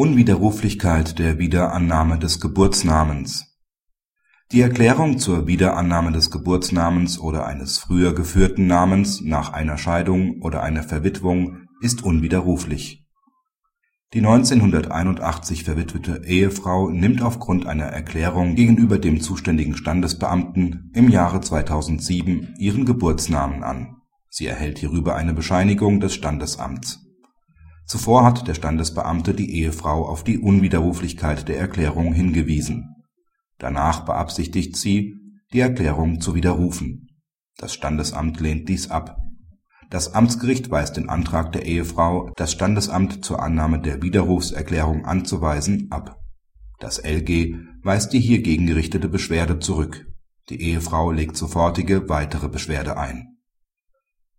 Unwiderruflichkeit der Wiederannahme des Geburtsnamens Die Erklärung zur Wiederannahme des Geburtsnamens oder eines früher geführten Namens nach einer Scheidung oder einer Verwitwung ist unwiderruflich. Die 1981 verwitwete Ehefrau nimmt aufgrund einer Erklärung gegenüber dem zuständigen Standesbeamten im Jahre 2007 ihren Geburtsnamen an. Sie erhält hierüber eine Bescheinigung des Standesamts Zuvor hat der Standesbeamte die Ehefrau auf die Unwiderruflichkeit der Erklärung hingewiesen. Danach beabsichtigt sie, die Erklärung zu widerrufen. Das Standesamt lehnt dies ab. Das Amtsgericht weist den Antrag der Ehefrau, das Standesamt zur Annahme der Widerrufserklärung anzuweisen, ab. Das LG weist die hiergegen gerichtete Beschwerde zurück. Die Ehefrau legt sofortige weitere Beschwerde ein.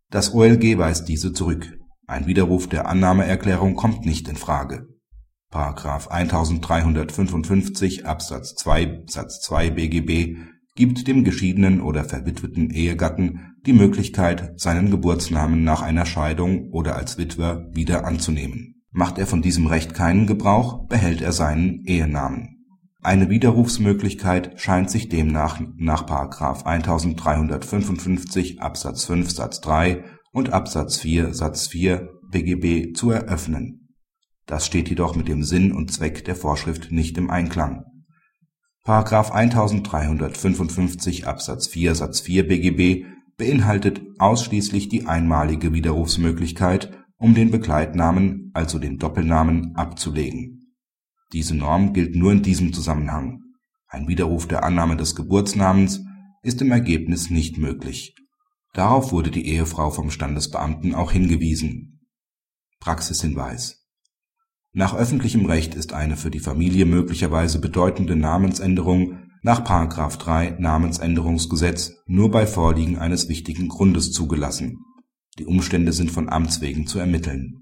Das OLG weist diese zurück ein Widerruf der Annahmeerklärung kommt nicht in Frage. § 1355 Absatz 2 Satz 2 BGB gibt dem geschiedenen oder verwitweten Ehegatten die Möglichkeit, seinen Geburtsnamen nach einer Scheidung oder als Witwer wieder anzunehmen. Macht er von diesem Recht keinen Gebrauch, behält er seinen Ehenamen. Eine Widerrufsmöglichkeit scheint sich demnach nach § 1355 Absatz 5 Satz 3 und Absatz 4 Satz 4 BGB zu eröffnen. Das steht jedoch mit dem Sinn und Zweck der Vorschrift nicht im Einklang. § 1355 Absatz 4 Satz 4 BGB beinhaltet ausschließlich die einmalige Widerrufsmöglichkeit, um den Begleitnamen, also den Doppelnamen, abzulegen. Diese Norm gilt nur in diesem Zusammenhang. Ein Widerruf der Annahme des Geburtsnamens ist im Ergebnis nicht möglich Darauf wurde die Ehefrau vom Standesbeamten auch hingewiesen. Praxishinweis Nach öffentlichem Recht ist eine für die Familie möglicherweise bedeutende Namensänderung nach § 3 Namensänderungsgesetz nur bei Vorliegen eines wichtigen Grundes zugelassen. Die Umstände sind von Amts wegen zu ermitteln